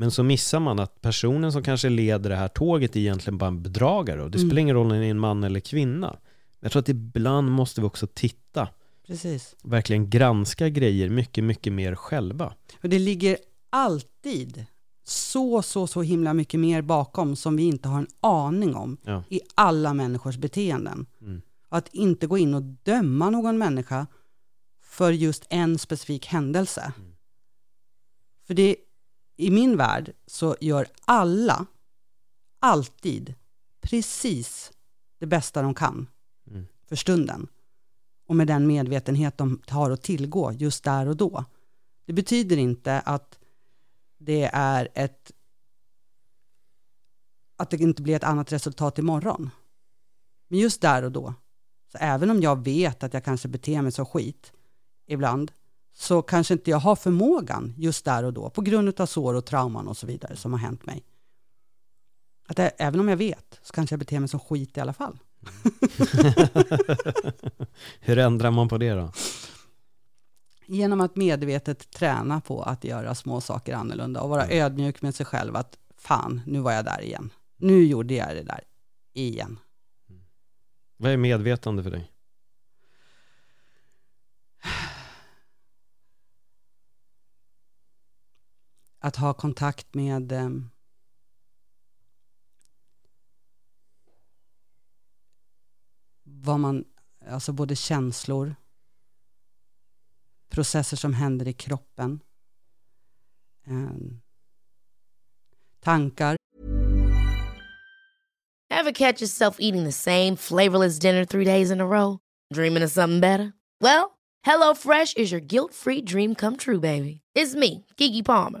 Men så missar man att personen som kanske leder det här tåget är egentligen bara en bedragare och det Mm. spelar ingen roll om det är en man eller kvinna. Jag tror att ibland måste vi också titta, Precis. verkligen granska grejer mycket, mycket mer själva. Och det ligger alltid så, så, så himla mycket mer bakom som vi inte har en aning om Ja. i alla människors beteenden. Mm. Att inte gå in och döma någon människa för just en specifik händelse. Mm. För det, i min värld så gör alla alltid precis det bästa de kan Mm. för stunden. Och med den medvetenhet de har att tillgå just där och då. Det betyder inte att det är ett att det inte blir ett annat resultat imorgon. Men just där och då, så även om jag vet att jag kanske beter mig som skit ibland, så kanske inte jag har förmågan just där och då, på grund av sår och trauman och så vidare som har hänt mig. Att jag, även om jag vet, så kanske jag beter mig som skit i alla fall. [laughs] Hur ändrar man på det då? Genom att medvetet träna på att göra små saker annorlunda och vara ödmjuk med sig själv att fan, nu var jag där igen. Nu gjorde jag det där igen. Vad är medvetande för dig? Att ha kontakt med eh, vad man, alltså både känslor, processer som händer i kroppen, eh, tankar, Ever catch yourself eating the same flavorless dinner three days in a row? Dreaming of something better? Well, hello fresh is your guilt free dream come true, baby. It's me, Gigi Palmer.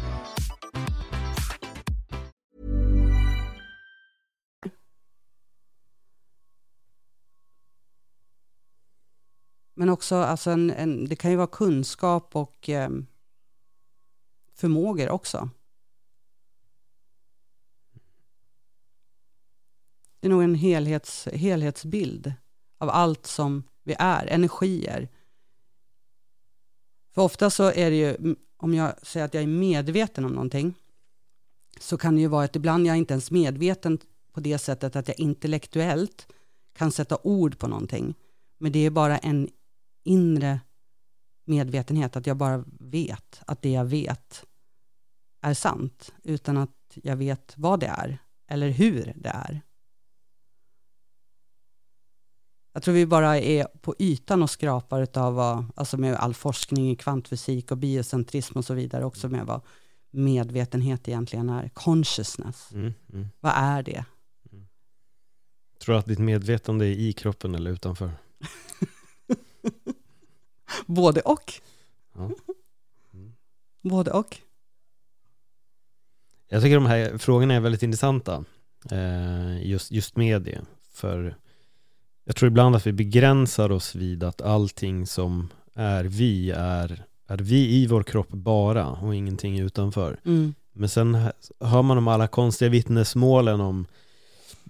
Men också, alltså en, en, det kan ju vara kunskap och eh, förmågor också. Det är nog en helhets, helhetsbild av allt som vi är, energier. För ofta så är det ju, om jag säger att jag är medveten om någonting, så kan det ju vara att ibland jag är inte ens medveten på det sättet att jag intellektuellt kan sätta ord på någonting. Men det är bara en inre medvetenhet, att jag bara vet att det jag vet är sant, utan att jag vet vad det är eller hur det är. Jag tror vi bara är på ytan och skrapar utav vad, alltså med all forskning i kvantfysik och biocentrism och så vidare, också med vad medvetenhet egentligen är. Consciousness, Mm, mm. vad är det? Tror du att ditt medvetande är i kroppen eller utanför? [laughs] [laughs] Både och. Ja. Mm. Både och. Jag tycker de här frågorna är väldigt intressanta, eh, just, just med det. För jag tror ibland att vi begränsar oss vid att allting som är vi är, är vi i vår kropp bara och ingenting utanför. Mm. Men sen hör man om alla konstiga vittnesmålen om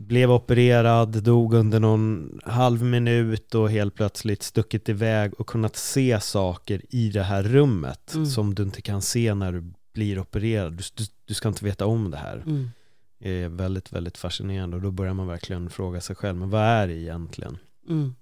blev opererad, dog under någon halv minut och helt plötsligt stuckit iväg och kunnat se saker i det här rummet Mm. som du inte kan se när du blir opererad. Du, du, du ska inte veta om det här. Mm. Det är väldigt, väldigt fascinerande och då börjar man verkligen fråga sig själv, men vad är det egentligen? Mm.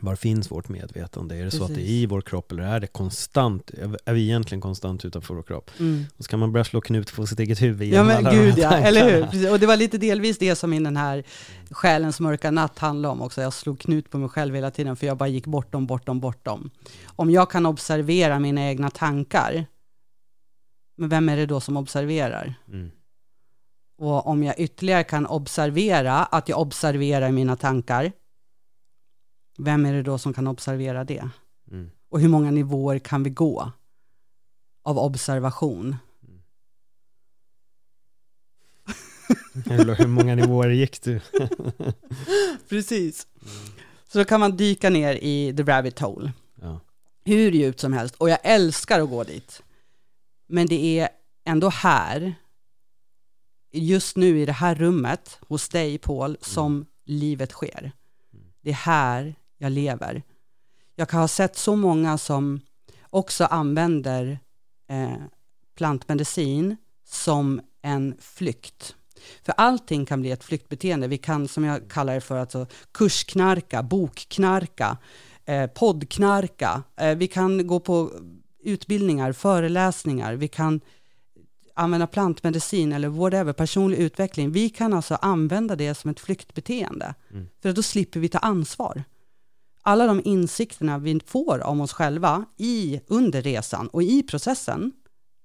Var finns vårt medvetande? Är det så att det är Precis. i vår kropp eller är det konstant? Är vi egentligen konstant utanför vår kropp? Mm. Och så kan man börja slå knut på sitt eget huvud Ja men alla de gud här ja, tankarna. eller hur? Precis. Och det var lite delvis det som i den här själens mörka natt handlade om också. Jag slog knut på mig själv hela tiden för jag bara gick bortom, bortom, bortom. Om jag kan observera mina egna tankar, men vem är det då som observerar? Mm. Och om jag ytterligare kan observera att jag observerar mina tankar, vem är det då som kan observera det? Mm. Och hur många nivåer kan vi gå av observation? [laughs] Hur, hur många nivåer gick du? [laughs] Precis. Så då kan man dyka ner i the rabbit hole. Ja. Hur djupt som helst. Och jag älskar att gå dit. Men det är ändå här, just nu i det här rummet hos dig Paul, som livet sker. Det är här jag lever. Jag kan ha sett så många som också använder eh, plantmedicin som en flykt. För allting kan bli ett flyktbeteende. Vi kan, som jag kallar det för, alltså, kursknarka, bokknarka, eh, poddknarka. Eh, vi kan gå på utbildningar, föreläsningar, vi kan använda plantmedicin eller whatever, personlig utveckling. Vi kan alltså använda det som ett flyktbeteende. Mm. För då slipper vi ta ansvar. Alla de insikterna vi får om oss själva i, under resan och i processen,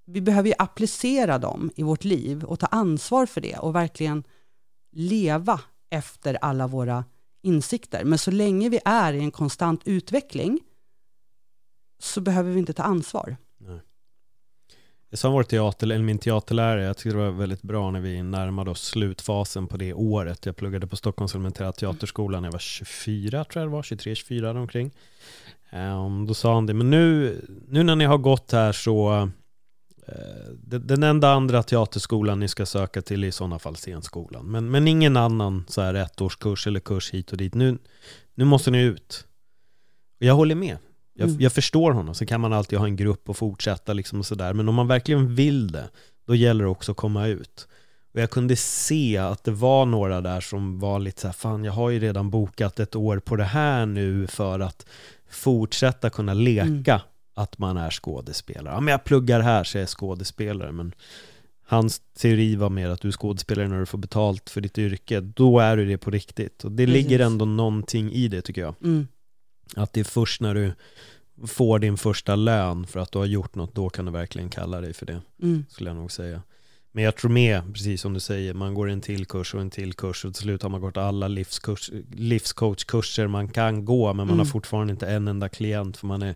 vi behöver ju applicera dem i vårt liv och ta ansvar för det och verkligen leva efter alla våra insikter. Men så länge vi är i en konstant utveckling så behöver vi inte ta ansvar. Jag sa vår teater, eller min teaterlärare, jag tyckte det var väldigt bra när vi närmade oss slutfasen på det året. Jag pluggade på Stockholms elementära teaterskola när jag var 24, tror jag det var, 23-24 omkring. Um, då sa han det, men nu, nu när ni har gått här så, eh, uh, den, den enda andra teaterskolan ni ska söka till är i sådana fall scenskolan. Men, men ingen annan så här ettårskurs eller kurs hit och dit. Nu, nu måste ni ut. Och jag håller med. Jag, Mm. jag förstår honom, så kan man alltid ha en grupp och fortsätta liksom och sådär. Men om man verkligen vill det, då gäller det också att komma ut. Och jag kunde se att det var några där som var lite så här, fan jag har ju redan bokat ett år på det här nu för att fortsätta kunna leka att man är skådespelare. Ja men jag pluggar här så jag är skådespelare, men hans teori var mer att du är skådespelare när du får betalt för ditt yrke, då är du det på riktigt. Och det Precis. ligger ändå någonting i det tycker jag. Mm. Att det är först när du får din första lön för att du har gjort något, då kan du verkligen kalla dig för det, Mm. skulle jag nog säga. Men jag tror med, precis som du säger, man går en till kurs och en till kurs och till slut har man gått alla livskurs, livscoachkurser man kan gå, men man Mm. har fortfarande inte en enda klient, för man är,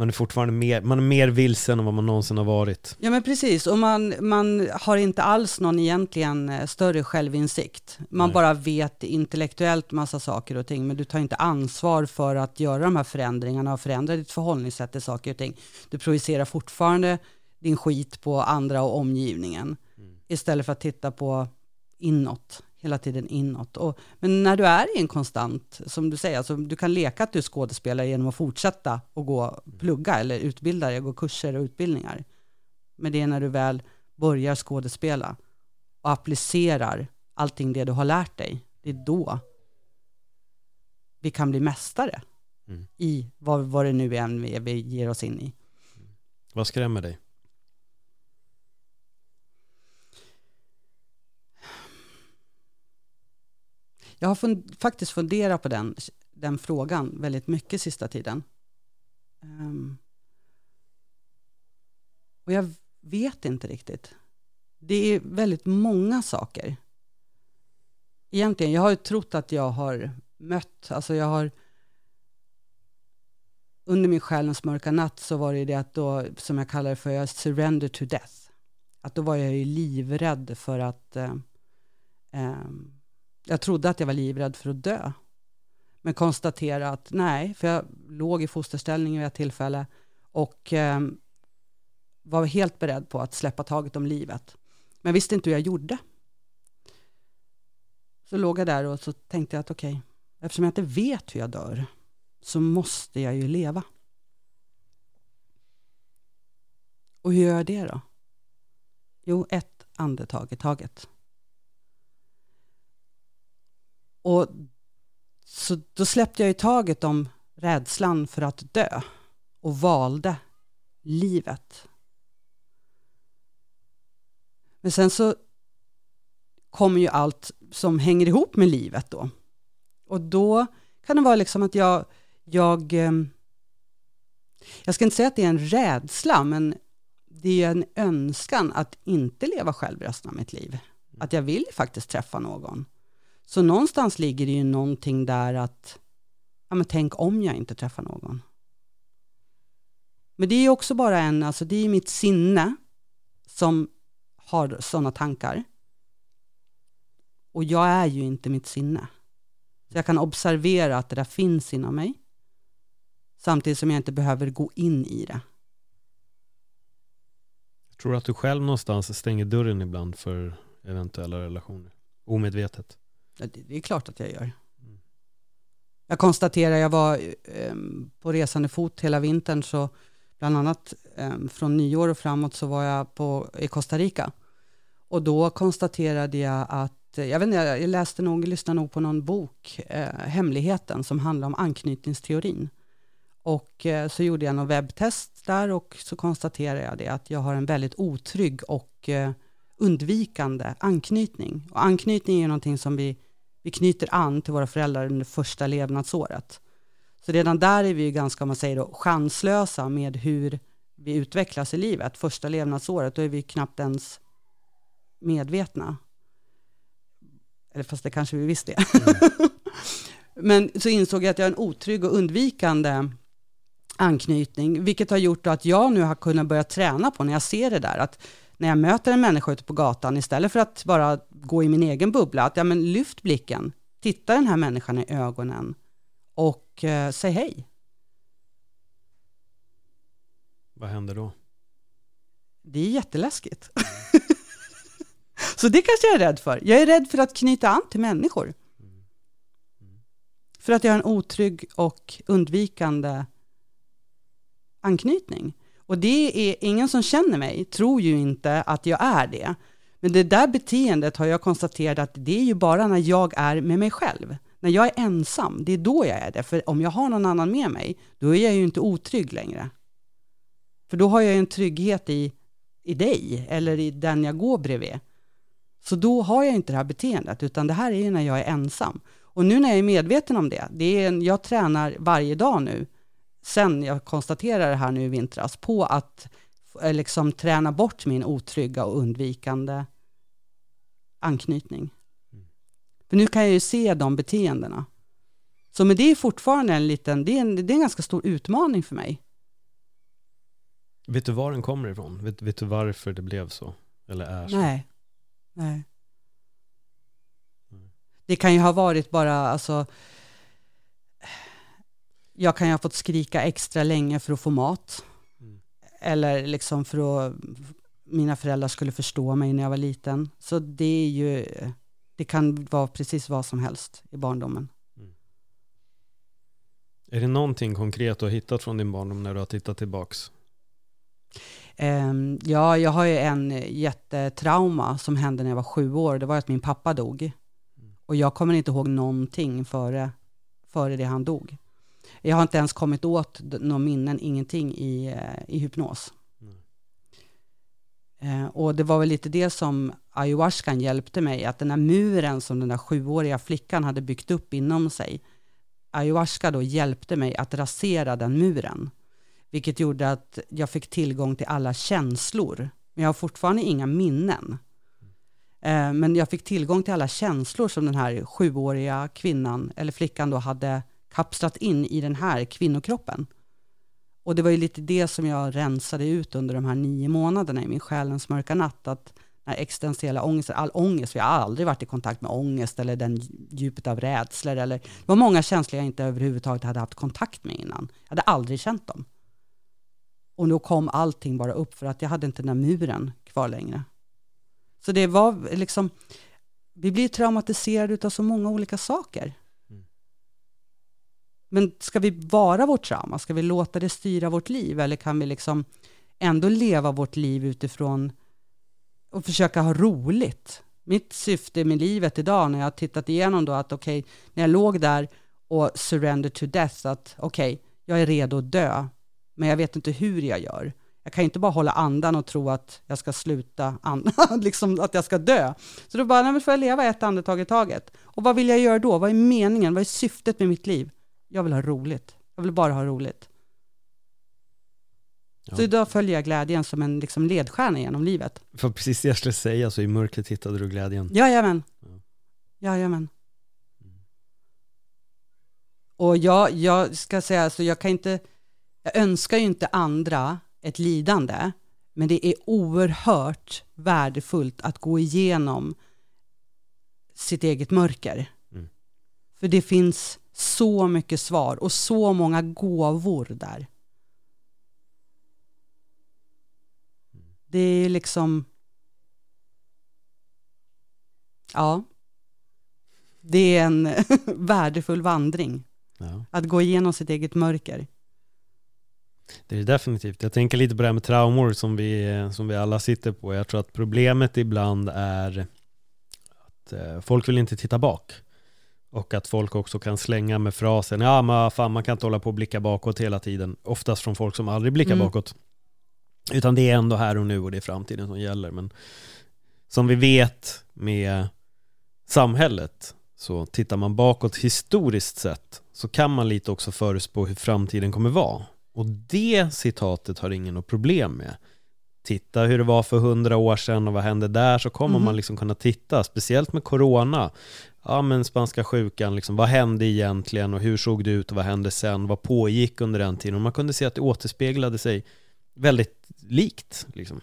man är fortfarande mer, man är mer vilsen än vad man någonsin har varit. Ja men precis, och man, man har inte alls någon egentligen eh, större självinsikt. Man Nej. bara vet intellektuellt massa saker och ting, men du tar inte ansvar för att göra de här förändringarna och förändra ditt förhållningssätt till saker och ting. Du projicerar fortfarande din skit på andra och omgivningen, istället för att titta på inåt, hela tiden inåt. Och, men när du är i en konstant, som du säger, alltså, du kan leka att du är skådespelare genom att fortsätta och gå plugga eller utbilda dig, gå kurser och utbildningar. Men det är när du väl börjar skådespela och applicerar allting det du har lärt dig, det är då vi kan bli mästare Mm. i vad, vad det nu än är vi ger oss in i. Vad skrämmer dig? Jag har fund, faktiskt funderat på den, den frågan väldigt mycket sista tiden. Um, och jag vet inte riktigt. Det är väldigt många saker. Egentligen, jag har ju trott att jag har mött, alltså jag har under min själens mörka natt så var det det att då, som jag kallar det för, jag surrender to death. Att då var jag ju livrädd för att eh, eh, jag trodde att jag var livrädd för att dö. Men konstaterade att nej, för jag låg i fosterställning vid ett tillfälle och eh, var helt beredd på att släppa taget om livet. Men visste inte hur jag gjorde. Så låg jag där och så tänkte jag att okej, eftersom jag inte vet hur jag dör så måste jag ju leva. Och hur gör jag det då? Jo, ett andetag i taget. Och så då släppte jag ju taget om rädslan för att dö och valde livet. Men sen så kommer ju allt som hänger ihop med livet då. Och då kan det vara liksom att jag, jag, ehm, jag ska inte säga att det är en rädsla, men det är en önskan att inte leva själv resten av mitt liv. Att jag vill faktiskt träffa någon. Så någonstans ligger det ju någonting där att, ja men tänk om jag inte träffar någon. Men det är ju också bara en, alltså det är mitt sinne som har sådana tankar. Och jag är ju inte mitt sinne. Så jag kan observera att det där finns inom mig. Samtidigt som jag inte behöver gå in i det. Tror du att du själv någonstans stänger dörren ibland för eventuella relationer? Omedvetet? Det, det är klart att jag gör. Jag konstaterar, jag var eh, på resande fot hela vintern, så bland annat eh, från nyår och framåt så var jag på, i Costa Rica. Och då konstaterade jag att, jag vet inte, jag läste nog, lyssnade nog på någon bok, eh, Hemligheten, som handlar om anknytningsteorin. Och eh, så gjorde jag någon webbtest där och så konstaterade jag det att jag har en väldigt otrygg och eh, undvikande anknytning. Och anknytning är någonting som vi, vi knyter an till våra föräldrar under första levnadsåret. Så redan där är vi ganska, om man säger då, chanslösa med hur vi utvecklas i livet. Första levnadsåret, då är vi knappt ens medvetna. Eller fast det kanske vi visste. Mm. [laughs] Men så insåg jag att jag har en otrygg och undvikande anknytning, vilket har gjort att jag nu har kunnat börja träna på när jag ser det där, att när jag möter en människa ute på gatan, istället för att bara gå i min egen bubbla, att ja, men lyft blicken, titta den här människan i ögonen och eh, säg hej. Vad händer då? Det är jätteläskigt. [laughs] Så det kanske jag är rädd för. Jag är rädd för att knyta an till människor. För att jag har en otrygg och undvikande anknytning. Och det är ingen som känner mig, tror ju inte att jag är det. Men det där beteendet har jag konstaterat att det är ju bara när jag är med mig själv. När jag är ensam, det är då jag är det. För om jag har någon annan med mig, då är jag ju inte otrygg längre. För då har jag ju en trygghet i, i dig, eller i den jag går bredvid. Så då har jag inte det här beteendet, utan det här är ju när jag är ensam. Och nu när jag är medveten om det, det är en, jag tränar varje dag nu, sen jag konstaterar det här nu i vintras, på att liksom träna bort min otrygga och undvikande anknytning. För nu kan jag ju se de beteendena. Så men det är fortfarande en liten, det är en, det är en ganska stor utmaning för mig. Vet du var den kommer ifrån? Vet, vet du varför det blev så? Eller är så? Nej. Nej. Det kan ju ha varit bara, alltså, jag kan ju ha fått skrika extra länge för att få mat. Eller liksom för att mina föräldrar skulle förstå mig när jag var liten. Så det är ju, det kan vara precis vad som helst i barndomen. Mm. Är det någonting konkret du har hittat från din barndom när du har tittat tillbaks? Um, ja, jag har ju en jättetrauma som hände när jag var sju år. Det var att min pappa dog. Mm. Och jag kommer inte ihåg någonting före, före det han dog. Jag har inte ens kommit åt några minnen, ingenting i, eh, i hypnos. Mm. Uh, och det var väl lite det som ayahuascan hjälpte mig, att den här muren som den där sjuåriga flickan hade byggt upp inom sig, ayahuasca då hjälpte mig att rasera den muren vilket gjorde att jag fick tillgång till alla känslor. Men jag har fortfarande inga minnen. Eh, men jag fick tillgång till alla känslor som den här sjuåriga kvinnan, eller flickan då, hade kapslat in i den här kvinnokroppen. Och det var ju lite det som jag rensade ut under de här nio månaderna i min själens mörka natt, att den här existentiella ångesten, all ångest, jag har aldrig varit i kontakt med ångest eller den djupet av rädslor eller, det var många känslor jag inte överhuvudtaget hade haft kontakt med innan. Jag hade aldrig känt dem. Och då kom allting bara upp för att jag hade inte den där muren kvar längre. Så det var liksom, vi blir traumatiserade av så många olika saker. Men ska vi vara vårt trauma? Ska vi låta det styra vårt liv? Eller kan vi liksom ändå leva vårt liv utifrån och försöka ha roligt? Mitt syfte med livet idag när jag har tittat igenom då att okej, okay, när jag låg där och surrender to death, att okej, okay, jag är redo att dö men jag vet inte hur jag gör. Jag kan inte bara hålla andan och tro att jag ska sluta andas, [laughs] liksom att jag ska dö. Så då bara, nej, får jag leva ett andetag i taget. Och vad vill jag göra då? Vad är meningen? Vad är syftet med mitt liv? Jag vill ha roligt. Jag vill bara ha roligt. Ja. Så idag följer jag glädjen som en liksom ledstjärna genom livet. För precis det jag skulle säga, så i mörkret hittade du glädjen. Jajamän. Ja. Jajamän. Mm. Och jag, jag ska säga, alltså jag kan inte jag önskar ju inte andra ett lidande, men det är oerhört värdefullt att gå igenom sitt eget mörker. Mm. För det finns så mycket svar och så många gåvor där. Det är liksom... Ja. Det är en [laughs] värdefull vandring. Ja. Att gå igenom sitt eget mörker. Det är definitivt. Jag tänker lite på det här med traumor som vi, som vi alla sitter på. Jag tror att problemet ibland är att eh, folk vill inte titta bak. Och att folk också kan slänga med frasen, ja men fan man kan inte hålla på och blicka bakåt hela tiden. Oftast från folk som aldrig blickar Mm. bakåt. Utan det är ändå här och nu och det är framtiden som gäller. Men som vi vet med samhället, så tittar man bakåt historiskt sett så kan man lite också förutspå hur framtiden kommer vara. Och det citatet har ingen något problem med. Titta hur det var för hundra år sedan och vad hände där så kommer Mhm. man liksom kunna titta, speciellt med corona. Ja men spanska sjukan, liksom, vad hände egentligen och hur såg det ut och vad hände sen, vad pågick under den tiden och man kunde se att det återspeglade sig väldigt likt. Liksom.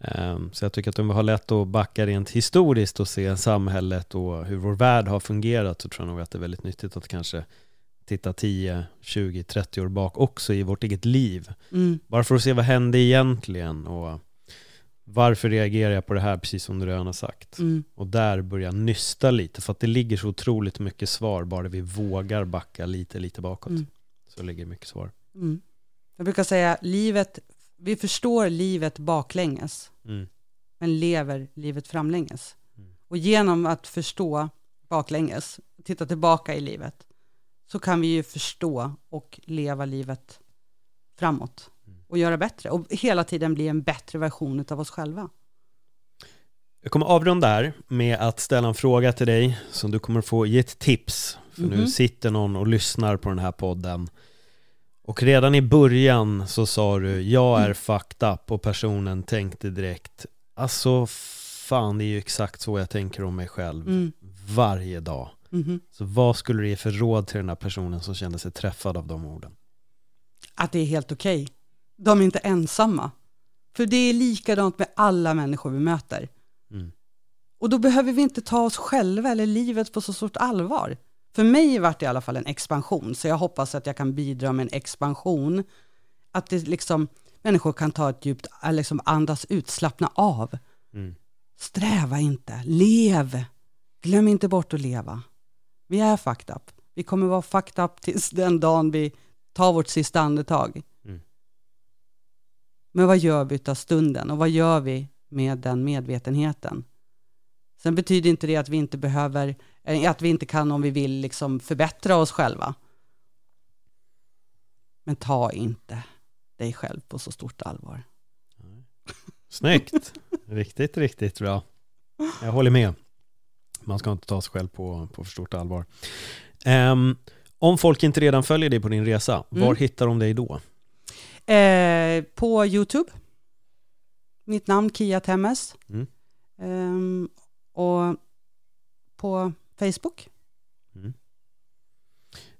Ehm, Så jag tycker att om vi har lätt att backa rent historiskt och se samhället och hur vår värld har fungerat så tror jag nog att det är väldigt nyttigt att kanske titta 10, 20, 30 år bak också i vårt eget liv. Mm. Bara för att se vad hände egentligen och varför reagerar jag på det här precis som du redan har sagt. Mm. Och där börja nysta lite för att det ligger så otroligt mycket svar bara vi vågar backa lite, lite bakåt. Mm. Så ligger mycket svar. Mm. Jag brukar säga livet, vi förstår livet baklänges, Mm. men lever livet framlänges. Mm. Och genom att förstå baklänges, titta tillbaka i livet, så kan vi ju förstå och leva livet framåt. Och göra bättre och hela tiden bli en bättre version av oss själva. Jag kommer avrunda här med att ställa en fråga till dig som du kommer få ge ett tips. För nu Mhm. sitter någon och lyssnar på den här podden. Och redan i början så sa du, jag är fucked up och personen tänkte direkt, alltså fan det är ju exakt så jag tänker om mig själv Mm. varje dag. Mhm. Så vad skulle du ge för råd till den här personen som kände sig träffad av de orden? Att det är helt okej. De är inte ensamma. För det är likadant med alla människor vi möter. Mm. Och då behöver vi inte ta oss själva eller livet på så stort allvar. För mig vart det i alla fall en expansion, så jag hoppas att jag kan bidra med en expansion. Att det liksom, människor kan ta ett djupt, äh, liksom andas ut, slappna av. Mm. Sträva inte, lev. Glöm inte bort att leva. Vi är fucked up. Vi kommer vara fucked up tills den dagen vi tar vårt sista andetag. Men vad gör vi av stunden och vad gör vi med den medvetenheten? Sen betyder inte det att vi inte behöver, eh, att vi inte kan om vi vill liksom förbättra oss själva. Men ta inte dig själv på så stort allvar. Snyggt! riktigt, riktigt bra. Jag håller med. Man ska inte ta sig själv på, på för stort allvar. Ehm, om folk inte redan följer dig på din resa, var Mm. hittar de dig då? Eh, på YouTube, mitt namn Kia Temmes. Mm. Ehm, och på Facebook.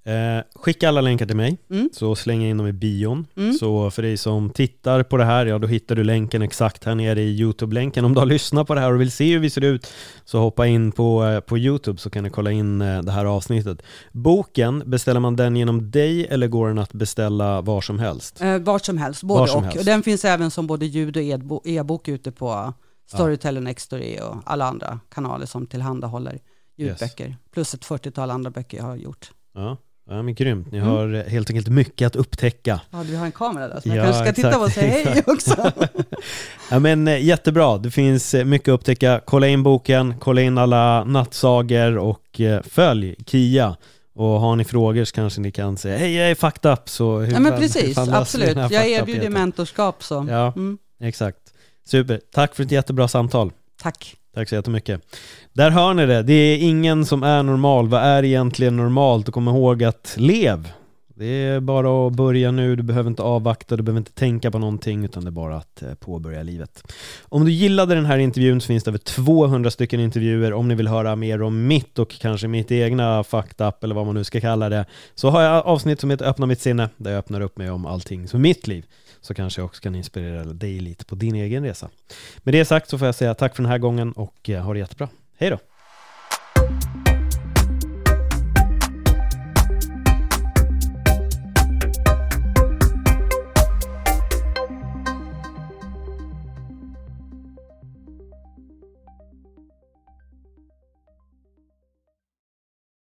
Eh, skicka alla länkar till mig, Mm. så slänger jag in dem i bion. Mm. Så för dig som tittar på det här, ja då hittar du länken exakt här nere i YouTube-länken. Om du har lyssnat på det här och vill se hur vi ser ut, så hoppa in på, eh, på YouTube så kan du kolla in eh, det här avsnittet. Boken, beställer man den genom dig eller går den att beställa var som helst? Eh, vart som helst, både Var som och. helst. och. Den finns även som både ljud och e-bok ute på Storytel och Nextory och alla andra kanaler som tillhandahåller ljudböcker. Plus ett 40-tal andra böcker jag har gjort. Ja, ja men grymt. Ni Mm. har eh, helt enkelt mycket att upptäcka. Ja, vi har en kamera där, så man Ja, kanske ska titta exakt, på och säga hej [laughs] också. [laughs] Ja men eh, jättebra, det finns eh, mycket att upptäcka. Kolla in boken, kolla in alla nattsager och följ Kia. Och har ni frågor så kanske ni kan säga hej jag är fucked up så hur Ja men precis, absolut. Jag erbjuder mentorskap så. Ja. Mm, Exakt. Super, tack för ett jättebra samtal. tack. Tack så jättemycket. Där hör ni det, det är ingen som är normal. Vad är egentligen normalt? Och kom ihåg att lev. Det är bara att börja nu, du behöver inte avvakta, du behöver inte tänka på någonting utan det är bara att eh, påbörja livet. Om du gillade den här intervjun så finns det över 200 stycken intervjuer. Om ni vill höra mer om mitt och kanske mitt egna fucked up eller vad man nu ska kalla det så har jag avsnitt som heter Öppna mitt sinne där jag öppnar upp mig om allting som är mitt liv. Så kanske jag också kan inspirera dig lite på din egen resa. Med det sagt så får jag säga tack för den här gången och eh, ha det jättebra. Hej då!